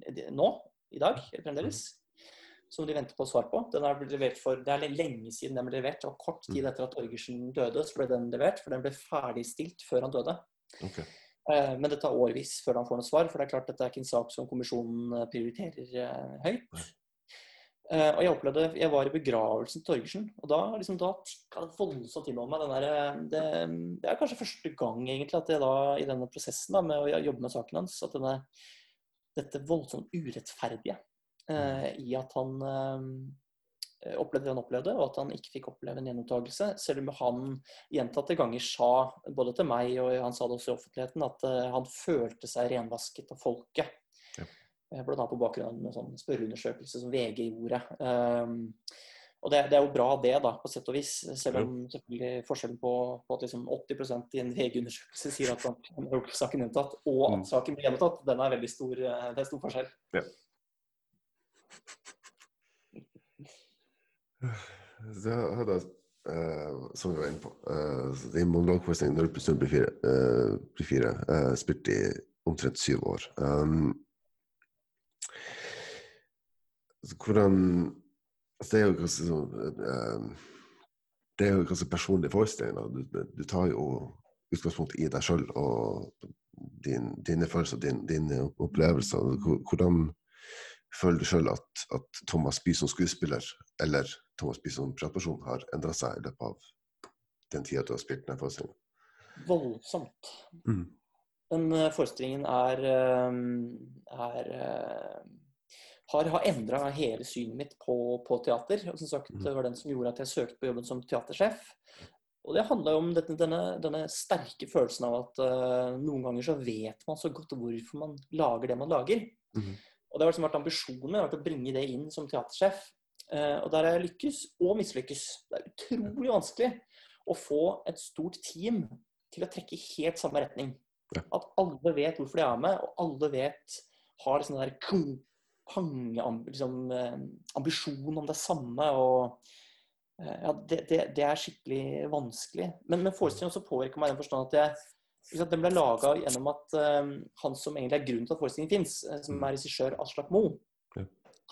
eh, nå, i dag, fremdeles. Som de venter på svar på. Den er for, Det er lenge siden den ble levert. Og kort tid etter at Torgersen døde, så ble den levert. For den ble ferdigstilt før han døde. Ok. Eh, Men det tar årevis før han får noe svar, for det er klart dette er ikke en sak som kommisjonen eh, prioriterer eh, høyt. Og jeg opplevde, jeg var i begravelsen til Torgersen, og da, liksom, da tikka det voldsomt inn over meg. Den der, det, det er kanskje første gang egentlig at jeg da, i denne prosessen da, med å jobbe med saken hans, at denne, dette voldsomt urettferdige eh, i at han eh, opplevde det han opplevde, og at han ikke fikk oppleve en gjenopptakelse. Selv om han gjentatte ganger sa, både til meg og han sa det også i offentligheten, at eh, han følte seg renvasket av folket. Ja. Eh, annet på bakgrunn av en sånn spørreundersøkelse som VG gjorde. Um, og det, det er jo bra det, da, på sett og vis. Selv om selvfølgelig forskjellen på, på at liksom 80% i en VG-undersøkelse sier at han har saken gjentatt, og at Mm. saken blir gjenopptatt, den er veldig stor, eh, det er stor forskjell. Da hadde eh, som vi var inne på, uh, I monologforestillingen 0 pluss 0 blir fire, uh, blir fire uh, spilt i omtrent syv år. Um, altså, hvordan altså, Det er jo ganske sånn eh, Det er jo ganske personlig forestilling. Du, du tar jo utgangspunkt i deg sjøl og din, dine følelser, din, dine opplevelser. Hvordan føler du sjøl at, at, Thomas Bye som skuespiller, eller Thomas Bye som privatperson, har endra seg i løpet av den tida du har spilt denne forestillingen? Voldsomt. Mm. Den uh, forestillingen er, uh, er uh, har, har endra hele synet mitt på, på teater. Og som sagt, Mm. Det var den som gjorde at jeg søkte på jobben som teatersjef. Og det handla om dette, denne, denne, sterke følelsen av at noen ganger så vet man så godt hvorfor man lager det man lager. Mhm. Og det har liksom vært ambisjonen min vært å bringe det inn som teatersjef. Eh, og der har jeg lykkes og mislykkes. Det er utrolig vanskelig å få et stort team til å trekke i helt samme retning. At alle vet hvorfor de er med, og alle vet har liksom der liksom, eh, ambisjon om det samme. og eh, ja, det, det, det er skikkelig vanskelig. Men, men forestillingen også påvirker meg i den forstand at jeg den ble laga gjennom at um, han som egentlig er grunnen til at forestillingen fins, som er regissør Aslak Moe,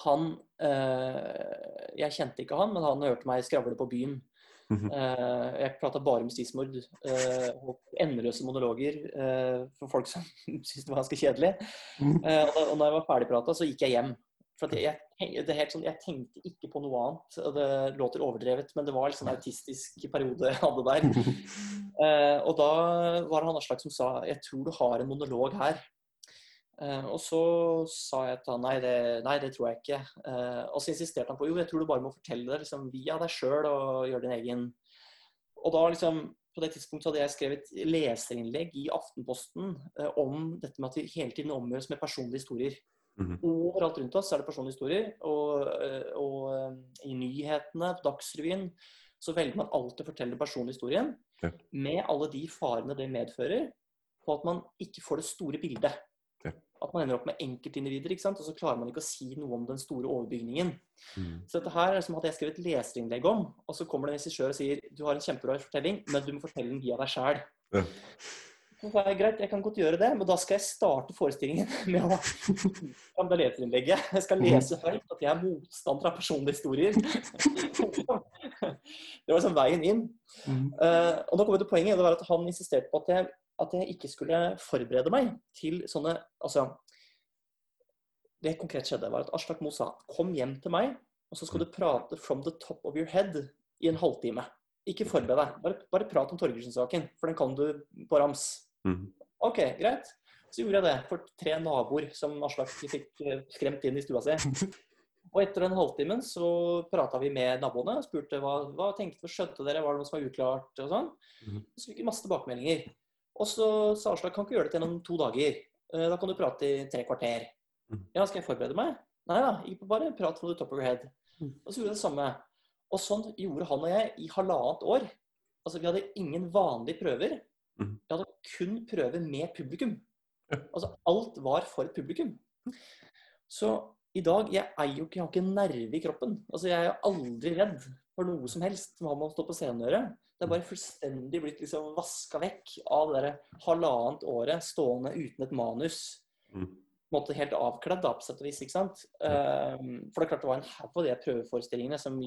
han eh, Jeg kjente ikke han, men han hørte meg skravle på byen. Mhm. Eh, jeg prata bare om justismord. eh, og endeløse monologer eh, for folk som syntes det var ganske kjedelig. Mhm. Eh, og, da, jeg var ferdigprata, så gikk jeg hjem. For jeg, det er helt sånn, jeg tenkte ikke på noe annet. og Det låter overdrevet, men det var liksom en autistisk periode jeg hadde der. Eh, og da var det han Aslak som sa jeg tror du har en monolog her. Eh, og så sa jeg til han nei det, nei, det tror jeg ikke. Eh, og så insisterte han på jo, jeg tror du bare må fortelle det liksom, via deg sjøl og gjøre din egen. Og da liksom på det tidspunktet hadde jeg skrevet leserinnlegg i Aftenposten eh, om dette med at vi hele tiden omgjøres med personlige historier. Mhm. Overalt rundt oss er det personlige historier. Og, eh, og eh, i nyhetene, på Dagsrevyen, så velger man alltid å fortelle personlige historien. Ja. Med alle de farene det medfører, på at man ikke får det store bildet. Ja. At man ender opp med enkeltindivider, ikke sant? og så klarer man ikke å si noe om den store overbygningen. Mm. Så dette her er som hadde jeg skrevet leserinnlegg om, og så kommer det en regissør og sier du har en kjempebra fortelling, men du må fortelle den via deg sjæl. Ja. Så sa jeg greit, jeg kan godt gjøre det, men da skal jeg starte forestillingen med å leserinnlegget. Jeg skal lese høyt at jeg er motstander av personlige historier. Det var liksom veien inn. Mhm. Eh, og da kom jeg til poenget. Det var at han insisterte på at jeg, at jeg ikke skulle forberede meg til sånne Altså Det konkret skjedde, var at Aslak Moe sa kom hjem til meg, og så skal du prate from the top of your head i en halvtime. Ikke forbered deg. Bare, bare prat om Torgersen-saken, for den kan du på rams. Mhm. OK, greit. Så gjorde jeg det for tre naboer som Aslak fikk eh, skremt inn i stua si. Og etter den halvtimen så prata vi med naboene og spurte hva, hva tenkte dere, skjønte dere, var det noe som var uklart og sånn. Mhm. Så fikk vi masse tilbakemeldinger. Og så sa Aslak kan ikke gjøre det gjennom to dager. Eh, Da kan du prate i tre kvarter. Mhm. Ja, skal jeg forberede meg? Nei da, ikke bare prat from the top of your head. Mhm. Og så gjorde jeg det samme. Og sånn gjorde han og jeg i halvannet år. Altså, vi hadde ingen vanlige prøver. Mhm. Vi hadde kun prøver med publikum. Altså, alt var for publikum. Så i dag Jeg eier jo ikke, jeg har ikke nerve i kroppen. Altså, Jeg er jo aldri redd for noe som helst som har med å stå på scenen å gjøre. Det er bare fullstendig blitt liksom vaska vekk av det der halvannet året stående uten et manus. Mhm. På en måte helt avkledd, da, på sett og vis. ikke sant? Um, for det er klart det var en haug av de prøveforestillingene som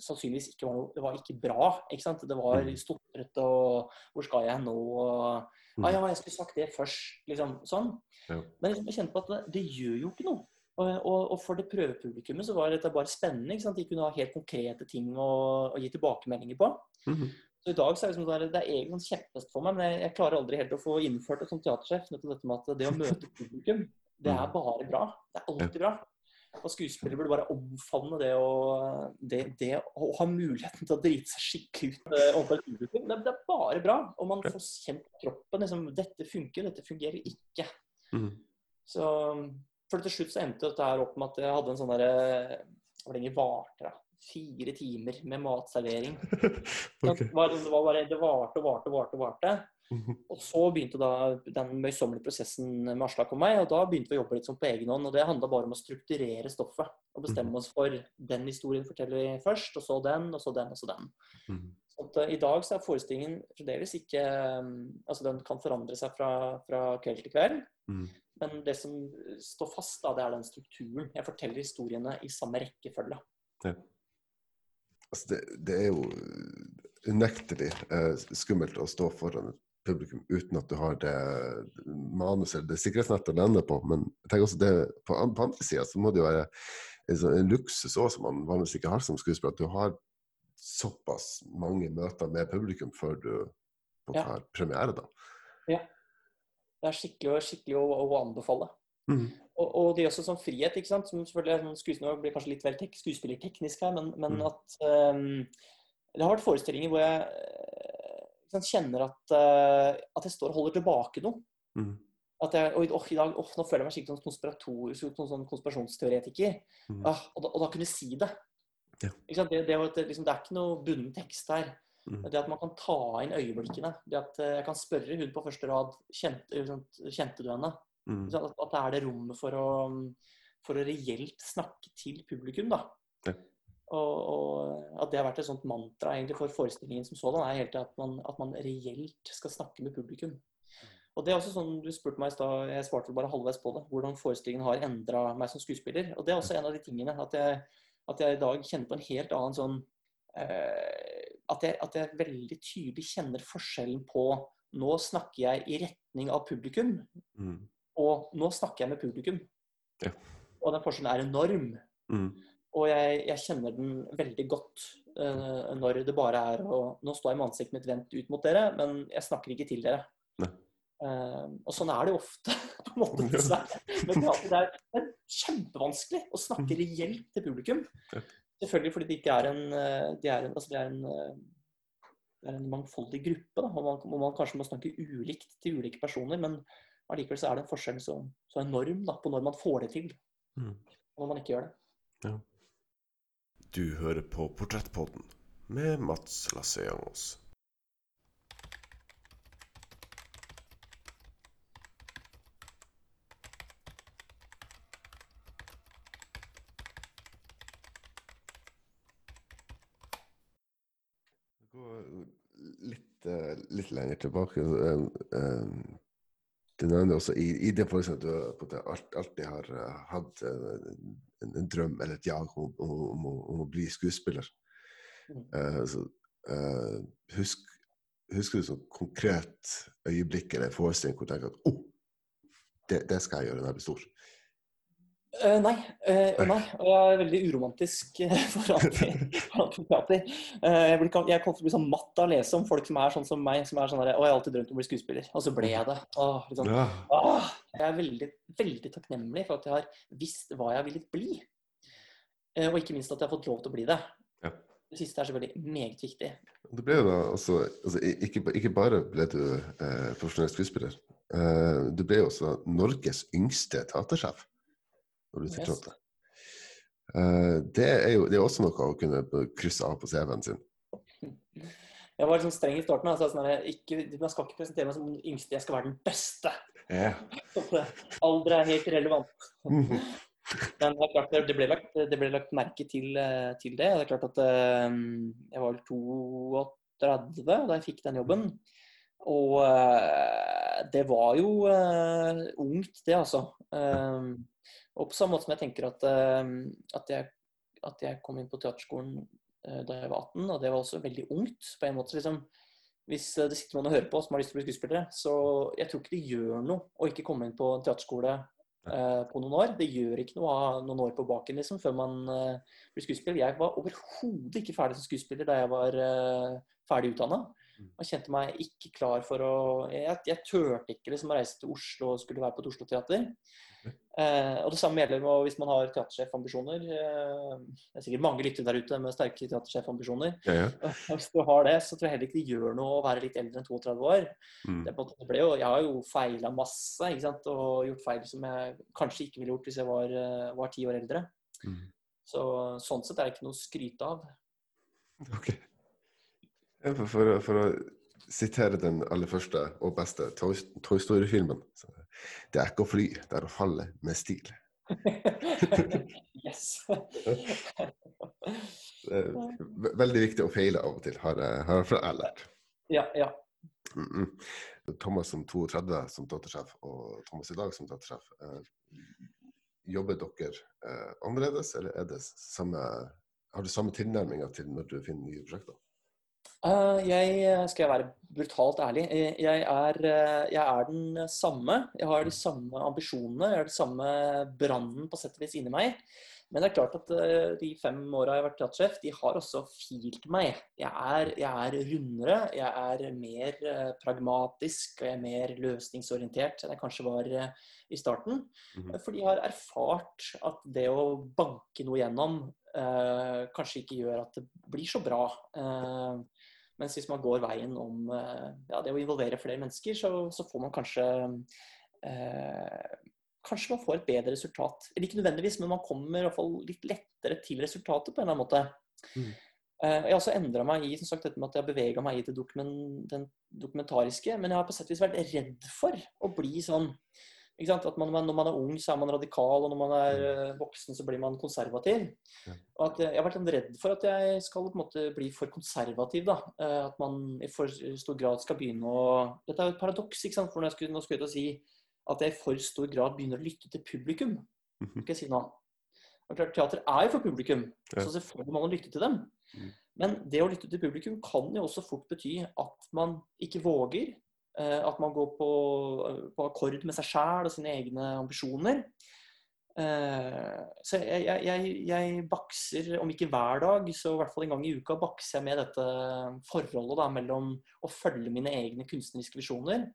sannsynligvis ikke var noe Det var ikke bra. ikke sant? Det var Mhm. stotrete og Hvor skal jeg nå? og ah, ja, jeg skulle sagt det først. liksom, Sånn. Ja. Men liksom, jeg kjente på at det, det gjør jo ikke noe. Og, og, og for det prøvepublikummet så var dette bare spennende. ikke sant? De kunne ha helt konkrete ting å, å gi tilbakemeldinger på. Mhm. Så i dag så er det, liksom, det er- egentlig sånn kjempest for meg, men jeg, jeg klarer aldri helt å få innført det som teatersjef. Dette med at det å møte publikum, det er bare bra. Det er alltid bra. Og skuespillere burde bare omfavne det å, det, det å ha muligheten til å drite seg skikkelig ut eh. Det, det er bare bra. Og man får kjent kroppen liksom, dette funker, dette fungerer ikke. Mm. Så for til slutt så endte dette her opp med at jeg hadde en sånn derre Hvor lenge varte det? Fire timer med matservering. okay. Det, var, det, var bare, det varte og varte og varte. varte. Mhm. Og så begynte da den møysommelige prosessen med Aslak og meg, og da begynte vi å jobbe litt sånn på egen hånd. Og det handla bare om å strukturere stoffet og bestemme oss for den historien forteller vi først, og så den, og så den, og så den. Mhm. Så at, eh, I dag så er forestillingen fremdeles ikke um, Altså den kan forandre seg fra, fra kveld til kveld. Mhm. Men det som står fast, da, det er den strukturen. Jeg forteller historiene i samme rekkefølge. Altså det, det er jo unektelig eh, skummelt å stå foran et publikum uten at du har det manuset eller det sikkerhetsnettet å lande på. Men jeg tenker også det på, på andre sida så må det jo være en, sånn- luksus også, som man vanligvis ikke har som skuespiller, at du har såpass mange møter med publikum før du måte Ja. premiere. da. Det er skikkelig, skikkelig å, å anbefale. Og, og det gir også sånn frihet, ikke sant. Som selvfølgelig er sånn blir kanskje litt vel tek skuespillerteknisk her, men, men Mm. at um, Det har vært forestillinger hvor jeg kjenner at, eh, at jeg står og holder tilbake noe. Mm. At jeg, åh, i dag, oh, Nå føler jeg meg skikkelig som konspiratorisk, sånn, sånn konspirasjonsteoretiker. Mm. Ah, og, da, og da kunne si det. Ja. Det, det, liksom, det er ikke noe bunnen tekst her. Mm. Det at man kan ta inn øyeblikkene. Det at eh, jeg kan spørre hun på første rad kjente, kjente du henne? Mm. At, at det er det rommet for å, for å reelt snakke til publikum. da. Ja. Og, og at det har vært et sånt mantra egentlig for forestillingen som sådan, er helt at man, at man reelt skal snakke med publikum. Og det er også sånn, Du spurte meg i stad, jeg svarte vel bare halvveis på det, hvordan forestillingen har endra meg som skuespiller. Og Det er også en av de tingene. At jeg, at jeg i dag kjenner på en helt annen sånn eh, at, jeg, at jeg veldig tydelig kjenner forskjellen på nå snakker jeg i retning av publikum, Mm. og nå snakker jeg med publikum. Ja. Og den forskjellen er enorm. Mm. Og jeg, jeg kjenner den veldig godt uh, når det bare er å Nå står jeg med ansiktet mitt vendt ut mot dere, men jeg snakker ikke til dere. Eh, og sånn er det jo ofte, på en måte, dessverre. Men det er, det er kjempevanskelig å snakke reelt til publikum. Selvfølgelig fordi det ikke er en de Det er en, altså de er en, eh, det er en mangfoldig gruppe, da, og man, og man kanskje må snakke ulikt til ulike personer. Men allikevel så er det en forskjell så, så enorm da, på når man får det til, Mm. og når man ikke gjør det. Du hører på Portrettpodden med Mats Lasseangos. Litt, eh, litt lenger tilbake. eh, eh, Du nevner også i, i det at du alltid har eh, hatt eh, en, en drøm eller et jag om, om, om, å- bli skuespiller. Eh, så, uh, husk, husker du sånn konkret øyeblikk eller forestilling hvor du tenker at oh, det, det skal jeg gjøre når jeg blir stor? Eh, nei. Uh, nei. Og jeg er veldig uromantisk foran teater. Uh, jeg, kan- jeg kommer til å bli sånn matt av å lese om folk som er sånn som meg. som er sånn der, Å, jeg har alltid drømt om å bli skuespiller. Og så ble jeg det. Åh, liksom. Ja. Åh, jeg er veldig, veldig takknemlig for at jeg har visst hva jeg har villet bli. Uh, og ikke minst at jeg har fått lov til å bli det. Ja. Det siste er selvfølgelig meget viktig. Det ble jo da altså, altså ikke, ikke bare ble du eh, profesjonell skuespiller, eh, du ble jo også Norges yngste teatersjef når du Yes. tiltrådte. Eh, det er jo det er også noe å kunne krysse av på CV-en sin. Jeg var liksom streng i starten. Altså, sånn jeg, ikke, man skal ikke presentere meg som den yngste, jeg skal være den beste. Yeah. Alder er helt relevant. Mhm. Men det, klart, det, ble lagt, det ble lagt merke til, eh, til det. Det er klart at eh, jeg var vel 32 da jeg fikk den jobben. Og det var jo ungt, det, altså. Og på samme måte som jeg tenker at, eh, at, jeg, at jeg kom inn på teaterskolen eh, da jeg var 18, og det var også veldig ungt. på en måte liksom hvis eh, det sitter noen og hører på som har lyst til å bli skuespillere, så jeg tror ikke det gjør noe å ikke komme inn på en teaterskole eh, på noen år. Det gjør ikke noe å ha noen år på baken liksom, før man eh, blir skuespiller. Jeg var overhodet ikke ferdig som skuespiller da jeg var eh, ferdig utdanna. Jeg kjente meg ikke klar for å Jeg, jeg turte ikke liksom å reise til Oslo og skulle være på et Oslo-teater. Eh, og det samme gjelder med hvis man har teatersjefambisjoner. Eh, det er sikkert mange lyttere der ute med sterke teatersjefambisjoner. Ja, ja. Hvis du har det, så tror jeg heller ikke det gjør noe å være litt eldre enn 32 år. Mm. Det på måte- jo, jeg har jo feila masse og gjort feil som jeg kanskje ikke ville gjort hvis jeg var, eh, var ti år eldre. Mm. Så sånn sett er det ikke noe å skryte av. Ok. For, for, for sitere den aller første og beste Toy, Toy Story-filmen Det er ikke å fly, det er å falle med stil. yes. Ve- veldig viktig å feile av og til, har jeg, fall jeg lært. ja, ja. Mm -mm. Thomas som 32 som datasjef og Thomas i dag som datasjef. Eh, jobber dere eh, annerledes, eller er det samme, har du samme tilnærminga til når du finner nye prosjekter? Uh, jeg skal jeg være brutalt ærlig. Jeg er, jeg er, den samme. Jeg har de samme ambisjonene. Jeg har den samme brannen på sett og vis inni meg. Men det er klart at de fem åra jeg har vært teatersjef, de har også filt meg. Jeg er, jeg er rundere, jeg er mer pragmatisk og jeg er mer løsningsorientert enn jeg kanskje var i starten. Mm -hmm. Fordi jeg har erfart at det å banke noe gjennom kanskje ikke gjør at det blir så bra. Mens hvis man går veien om ja, det å involvere flere mennesker, så, så får man kanskje kanskje man får et bedre resultat. Eller ikke nødvendigvis, men man kommer i hvert fall litt lettere til resultatet på en eller annen måte. Mm. Eh, jeg har også endra meg i som sagt, dette med at jeg har bevega meg i det dokument, den dokumentariske. Men jeg har på sett og vis vært redd for å bli sånn at man, Når man er ung, så er man radikal, og når man er mm. eh, voksen, så blir man konservativ. Og at Jeg har vært redd for at jeg skal på en måte bli for konservativ. da, eh, At man i for stor grad skal begynne å Dette er jo et paradoks. ikke sant, for når jeg skulle, nå skulle jeg til å si at jeg i for stor grad begynner å lytte til publikum. Mhm. Skal jeg si nå. Og klart, Teater er jo for publikum, så selvfølgelig må man lytte til dem. Mm. Men det å lytte til publikum kan jo også fort bety at man ikke våger. Eh, at man går på, på akkord med seg sjæl og sine egne ambisjoner. Eh, så jeg, jeg, jeg, bakser, om ikke hver dag, så i hvert fall en gang i uka, bakser jeg med dette forholdet da, mellom å følge mine egne kunstneriske visjoner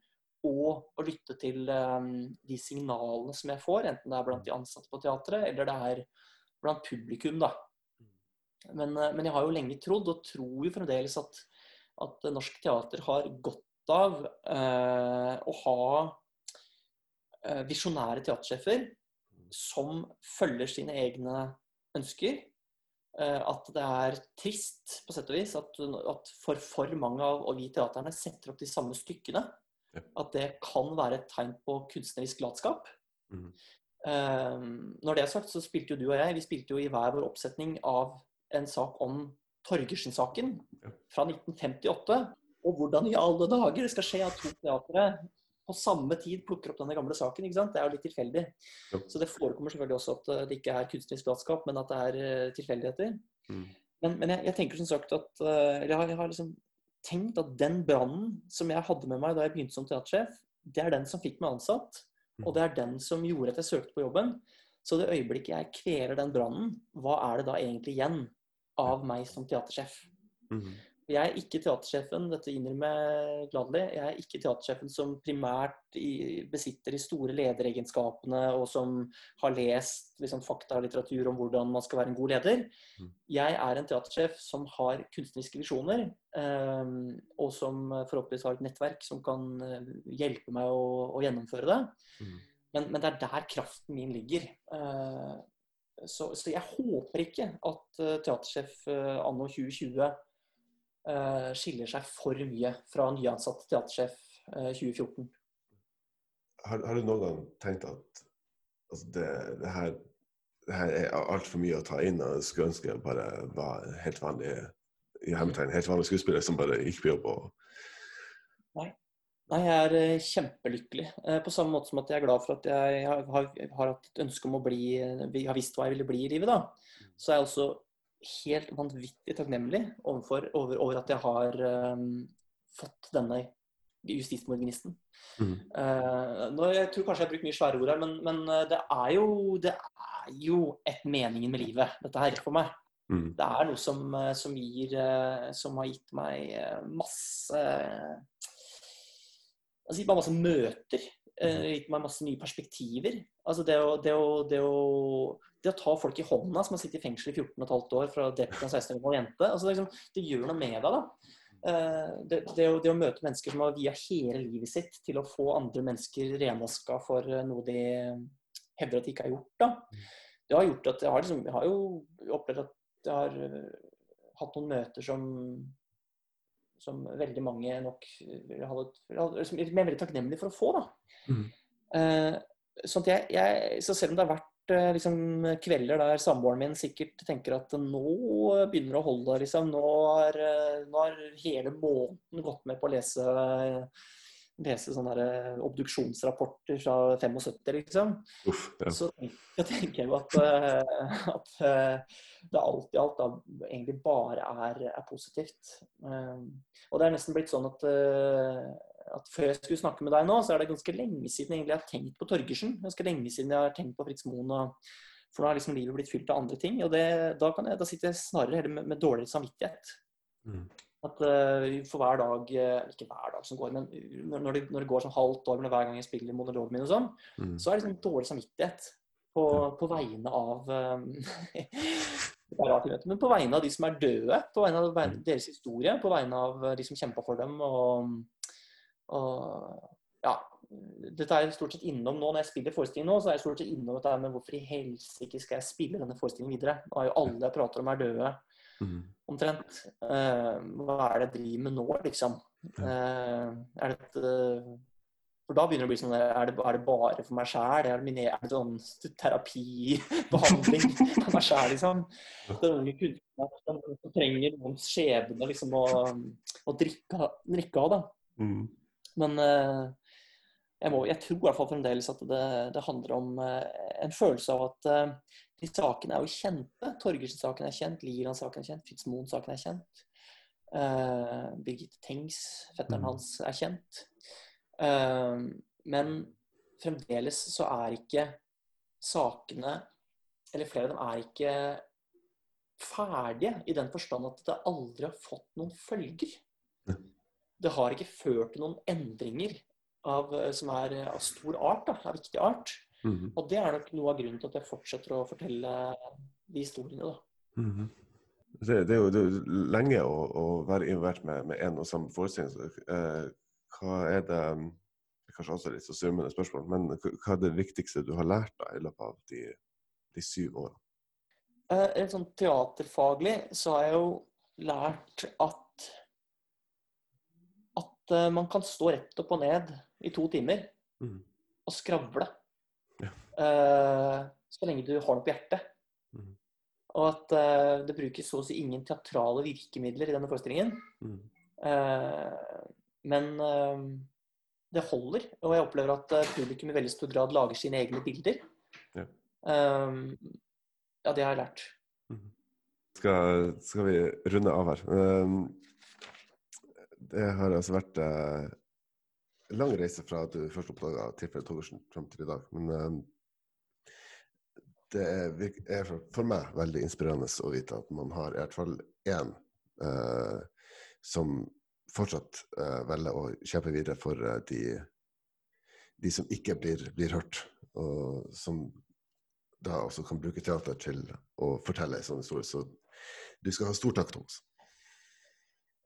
og å lytte til de signalene som jeg får, enten det er blant de ansatte på teatret, eller det er blant publikum. da. Men, men jeg har jo lenge trodd, og tror jo fremdeles, at, at norsk teater har godt av uh, å ha uh, visjonære teatersjefer som følger sine egne ønsker. At det er trist på sett og vis at, at for for mange av vi teaterne setter opp de samme stykkene at det kan være et tegn på kunstnerisk latskap. Mm. Um, når det er sagt, så spilte jo du og jeg vi spilte jo i hver vår oppsetning av en sak om Torgersen-saken fra 1958. Og hvordan i alle dager det skal skje at to teatre på samme tid plukker opp denne gamle saken. ikke sant? Det er jo litt tilfeldig. Ja. Så det forekommer selvfølgelig også at det ikke er kunstnerisk latskap, men at det er uh, tilfeldigheter. Mm. Men, men jeg, jeg, tenker som sagt at Eller jeg, har, jeg har liksom tenkt at den brannen som jeg hadde med meg da jeg begynte som teatersjef, det er den som fikk meg ansatt. Og mm. det er den som gjorde at jeg søkte på jobben. Så det øyeblikket jeg kveler den brannen, hva er det da egentlig igjen av meg som teatersjef? Mm -hmm. Jeg er ikke teatersjefen, dette innrømmer jeg gladelig. Jeg er ikke teatersjefen som primært i, besitter de store lederegenskapene, og som har lest liksom, litteratur om hvordan man skal være en god leder. Mm. Jeg er en teatersjef som har kunstneriske visjoner, um, og som forhåpentligvis har et nettverk som kan eh, hjelpe meg å, å gjennomføre det. Mm. Men, men, det er der kraften min ligger. Uh, så, så, jeg håper ikke at uh, teatersjef uh, anno 2020 Eh, skiller seg for mye fra nyansatt teatersjef 2014. Eh, har, har, du noen gang tenkt at altså det, det, her, det her er altfor mye å ta inn, og jeg skulle ønske jeg bare var helt vanlig i hermetegn, helt vanlig skuespiller som bare gikk på jobb og Nei. Nei, jeg er eh, kjempelykkelig. På samme måte som at jeg er glad for at jeg har, har, har hatt et ønske om å bli Har visst hva jeg ville bli i livet, da. Så er jeg også helt vanvittig takknemlig overfor, over, over, at jeg har um, fått denne justismordgnisten. Mm. Uh, nå, jeg tror kanskje jeg har brukt mye svære ord her, men, men eh, det, er jo, det, er jo, et meningen med livet, dette her, for meg. Mm. Det er noe som, eh, som, gir Som har gitt meg masse Altså gitt meg masse møter. Mm. Gitt meg masse nye perspektiver. Altså det å, det å, det å det å ta folk i hånda som har sittet i fengsel i 14 15 år for å ha drept en 16 år gammel jente, altså det, liksom, det, gjør noe med deg. da. Eh, det, det, å, det, å, møte mennesker som har via hele livet sitt til å få andre mennesker renvaska for eh, noe de hevder at de ikke har gjort, da. det har gjort at jeg har, liksom, jeg har jo opplevd at jeg har eh, hatt noen møter som som veldig mange nok hadde, som er veldig takknemlige for å få. da. Mm. Uh, sånn jeg, jeg, så selv om det har vært liksom, kvelder der samboeren min sikkert tenker at nå begynner det å holde. Liksom. Nå har, eh, nå har hele måneden gått med på å lese lese sånne der obduksjonsrapporter fra 75, liksom. Uff, ja. Så jeg tenker jo at, eh, at eh, det alt i alt da egentlig bare er, er positivt. Eh, Og det er nesten blitt sånn at, eh, at før jeg skulle snakke med deg nå, så er det ganske lenge siden jeg har tenkt på Torgersen. Ganske lenge siden jeg har tenkt på Fritz Moen. Og, for nå har liksom livet blitt fylt av andre ting. Og det, da, kan jeg, da sitter jeg snarere heller med, med dårligere samvittighet. Mm. At uh, for hver dag uh, Ikke hver dag som går, men når det, når det går sånn halvt år med hver gang jeg spiller monologen min og sånn, Mm. så er det liksom dårlig samvittighet på, på vegne av rart, men på vegne av de som er døde, på vegne av deres historie, på vegne av de som kjempa for dem. Og, og ja, dette er stort sett innom nå. Når jeg spiller forestilling nå, så er jeg stort sett innom dette med hvorfor i helsike skal jeg spille denne forestillingen videre? Nå er jo alle jeg prater om, er døde Mm. omtrent. Uh, hva er det jeg driver med nå, liksom? Uh, er det et, eh, For da begynner det å bli sånn Er det, er det bare for meg sjæl? Er, det mine- er det sånn terapi, behandling for meg sjæl, liksom? Den unge kunstneren trenger noens skjebne liksom, å, å drikke, drikke av, da. Mm. Men eh, jeg, må, jeg tror i hvert fall fremdeles at det, det handler om eh, en følelse av at eh, de sakene er jo kjente. Torgersen-saken er kjent, Liland-saken er kjent, Fritz Moen-saken er kjent. Uh, Birgitte Tengs, fetteren Mm. hans, er kjent. Uh, men fremdeles så er ikke sakene, eller flere av dem, er ikke ferdige i den forstand at det aldri har fått noen følger. Det har ikke ført til noen endringer av, eh, som er av stor art, da, av viktig art. Mm. Og det er nok noe av grunnen til at jeg fortsetter å fortelle de historiene. da. Mhm. Det, det er jo det er jo lenge å, å være involvert med, med en og samme forestilling. så, Eh, hva er det Kanskje også litt så summende spørsmål, men hva hva er det viktigste du har lært da, i løpet av de, de syv årene? Eh, Rent sånn teaterfaglig så har jeg jo lært at at eh, man kan stå rett opp og ned i to timer mm. og skravle. Ja. Uh, så lenge du har noe på hjertet. Mm. Og at uh, det brukes så å si ingen teatrale virkemidler i denne forestillingen. Mm. Uh, men det holder. Og jeg opplever at publikum i veldig stor grad lager sine egne bilder. Ja. Ja, det har jeg lært. Skal, skal vi runde av her? Det har altså vært eh, lang reise fra at du først oppdaga tilfellet Torgersen fram til i dag. Men eh, det er, for meg veldig inspirerende å vite at man har i hvert fall én eh, som fortsatt eh, velger å kjempe videre for eh, de, de som ikke blir, blir hørt, og som da også kan bruke teater til å fortelle en sånn historie. Så du skal ha stor takk, Thomas.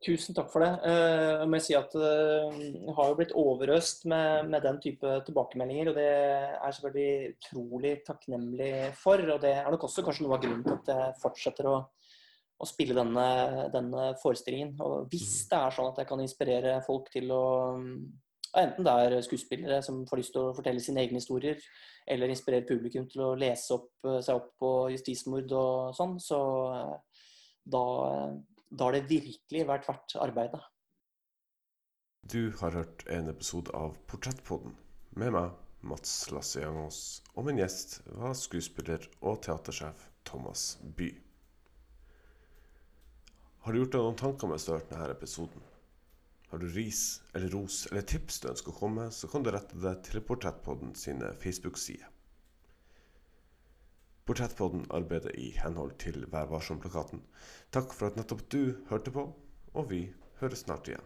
Tusen takk for det. Eh, jeg må si at eh, jeg har jo blitt overøst med, med den type tilbakemeldinger, og det er selvfølgelig utrolig takknemlig for. Og det er nok også kanskje noe av grunnen til at jeg fortsetter å, å spille denne, denne forestillingen. Og hvis det er sånn at jeg kan inspirere folk til å Enten det er skuespillere som får lyst til å fortelle sine egne historier, eller inspirere publikum til å lese opp, eh, seg opp på justismord og sånn, så da da har det virkelig vært verdt arbeidet. Du har hørt en episode av Portrettpodden med meg, Mats Lasse Jangås, og min gjest var skuespiller og teatersjef Thomas By. Har du gjort deg noen tanker mens du har hørt denne episoden? Har du ris eller ros eller tips du ønsker å komme, så kan du rette det til Portrettpodden sine Facebook-sider. Portrettpodden arbeider i henhold til Vær varsom-plakaten. Takk for at nettopp du hørte på, og vi høres snart igjen.